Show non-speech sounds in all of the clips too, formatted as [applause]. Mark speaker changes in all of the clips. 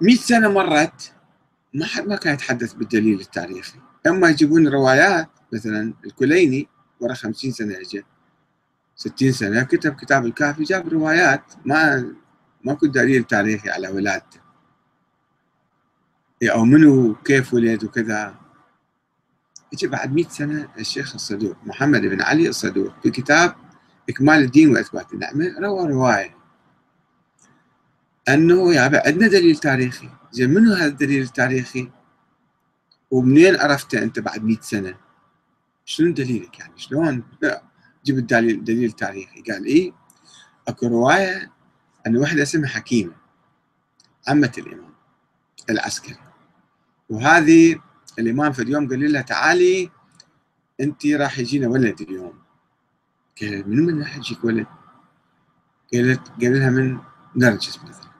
Speaker 1: 100 سنة مرت ما حد ما كان يتحدث بالدليل التاريخي. أما يجيبون روايات مثلا الكليني ورا 50 سنة اجى 60 سنة كتب كتاب الكافي جاب روايات ما ماكو دليل تاريخي على ولادته. أو منو كيف ولد وكذا. يجي بعد 100 سنة الشيخ الصدوق محمد بن علي الصدوق في كتاب إكمال الدين وإثبات النعمة روى رواية. أنه يا عندنا دليل تاريخي. زين منو هذا الدليل التاريخي؟ ومنين عرفته أنت بعد 100 سنة؟ شنو دليلك يعني؟ شلون؟ جبت دليل دليل تاريخي. قال إيه؟ أكو رواية أن وحدة اسمها حكيمة عمة الإمام العسكري. وهذه الإمام في اليوم قال لها تعالي أنت راح يجينا ولد اليوم. قالت من من راح يجيك ولد؟ قالت قال لها من نرجس مثلا.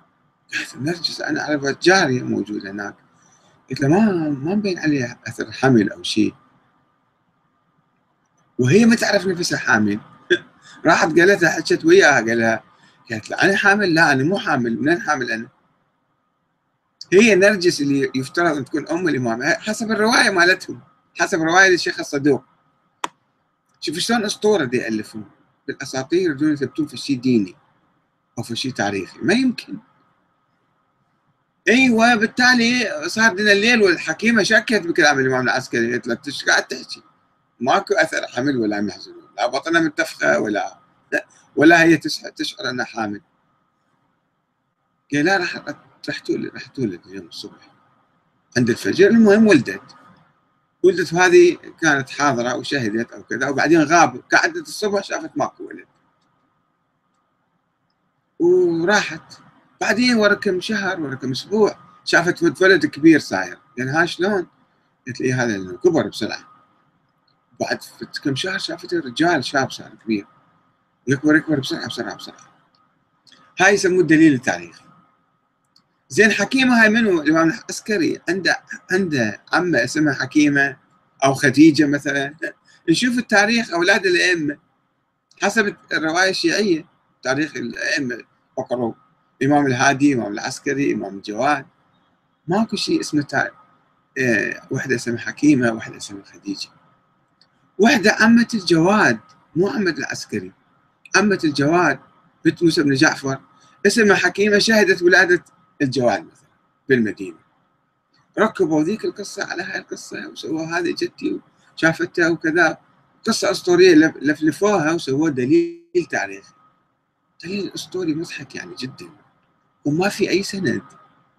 Speaker 1: نرجس أنا أعرف جارية موجودة هناك. قلت له ما ما مبين عليها أثر حمل أو شيء. وهي ما تعرف نفسها حامل. [laughs] راحت قالت لها حكت وياها قال لها قالت له أنا حامل؟ لا أنا مو حامل. منين حامل أنا؟ هي نرجس اللي يفترض أن تكون أم الإمام حسب الرواية مالتهم حسب رواية الشيخ الصدوق. شوف شلون أسطورة دي يألفون؟ بالأساطير يريدون يثبتون في شيء ديني أو في شيء تاريخي. ما يمكن. أيوه بالتالي صار لنا الليل والحكيمة شكت بكلام الإمام العسكري. قالت له قاعد تحكي؟ ماكو أثر حمل ولا محزون لا بطنها منتفخه ولا ولا هي تشعر أنها حامل. قال لا راح راح تولد راح تولد اليوم الصبح عند الفجر المهم ولدت. ولدت وهذه كانت حاضرة وشهدت أو كذا وبعدين غاب. قعدت الصبح شافت ماكو ولد. وراحت. بعدين ورا كم شهر ورا كم أسبوع شافت ولد كبير صاير. يعني ها شلون؟ قلت لي هذا كبر بسرعة. بعد كم شهر شافت رجال شاب صار كبير. يكبر يكبر بسرعة بسرعة بسرعة. هاي يسموه الدليل التاريخي زين حكيمة هاي منو؟ الإمام العسكري. عنده عنده عمة اسمها حكيمة أو خديجة مثلا. نشوف التاريخ أولاد الأئمة. حسب الرواية الشيعية تاريخ الأئمة فقروا الامام الهادي إمام العسكري إمام الجواد. ماكو شيء اسمه تاريخ آه وحدة اسمها حكيمة وحدة اسمها خديجة. وحدة عمه الجواد مو عمه العسكري. عمة الجواد بنت موسى بن جعفر. اسمها حكيمة شهدت ولادة الجواد مثلا بالمدينة. ركبوا ذيك القصة على هاي القصة وسووا هذه جدتي وشافتها وكذا. قصة أسطورية لفلفوها وسووا دليل تاريخي. دليل أسطوري مضحك يعني جدا. وما في أي سند.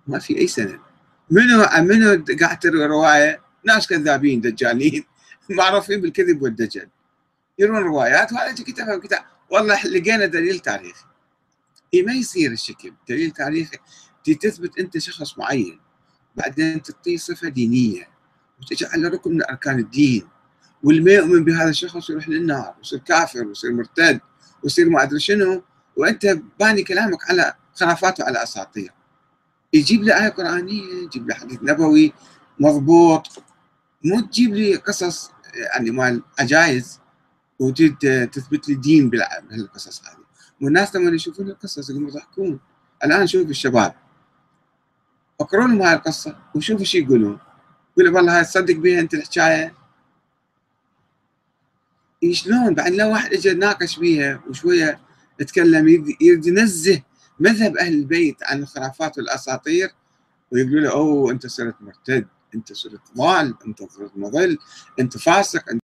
Speaker 1: ما في أي سند. منو منو قاعد تروي رواية؟ ناس كذابين دجالين. [laughs] معروفين بالكذب والدجل. يرون روايات وهذا كتبها كتاب والله لقينا دليل تاريخي. اي ما يصير الشكل. دليل تاريخي. تثبت أنت شخص معين. بعدين تعطيه صفة دينية. وتجعله ركن من أركان الدين. واللي ما يؤمن بهذا الشخص يروح للنار. ويصير كافر ويصير مرتد ويصير ما أدري شنو. وأنت باني كلامك على خرافات وعلى أساطير. يجيب لي آية قرآنية يجيب لي حديث نبوي مضبوط. مو تجيب لي قصص يعني مال عجائز وتريد تثبت لي دين بهالقصص هذه. والناس لما يشوفون القصص يقوموا يضحكون. الآن شوف الشباب. اقروا لهم هاي القصة وشوفوا إيش يقولون. يقول والله هاي تصدق بها أنت الحكاية. شلون؟ بعد لو واحد اجى ناقش بيها وشوية يتكلم يريد ينزه مذهب أهل البيت عن الخرافات والأساطير ويقولوا له أوه أنت صرت مرتد أنت صرت ضال أنت صرت مضل أنت فاسق أنت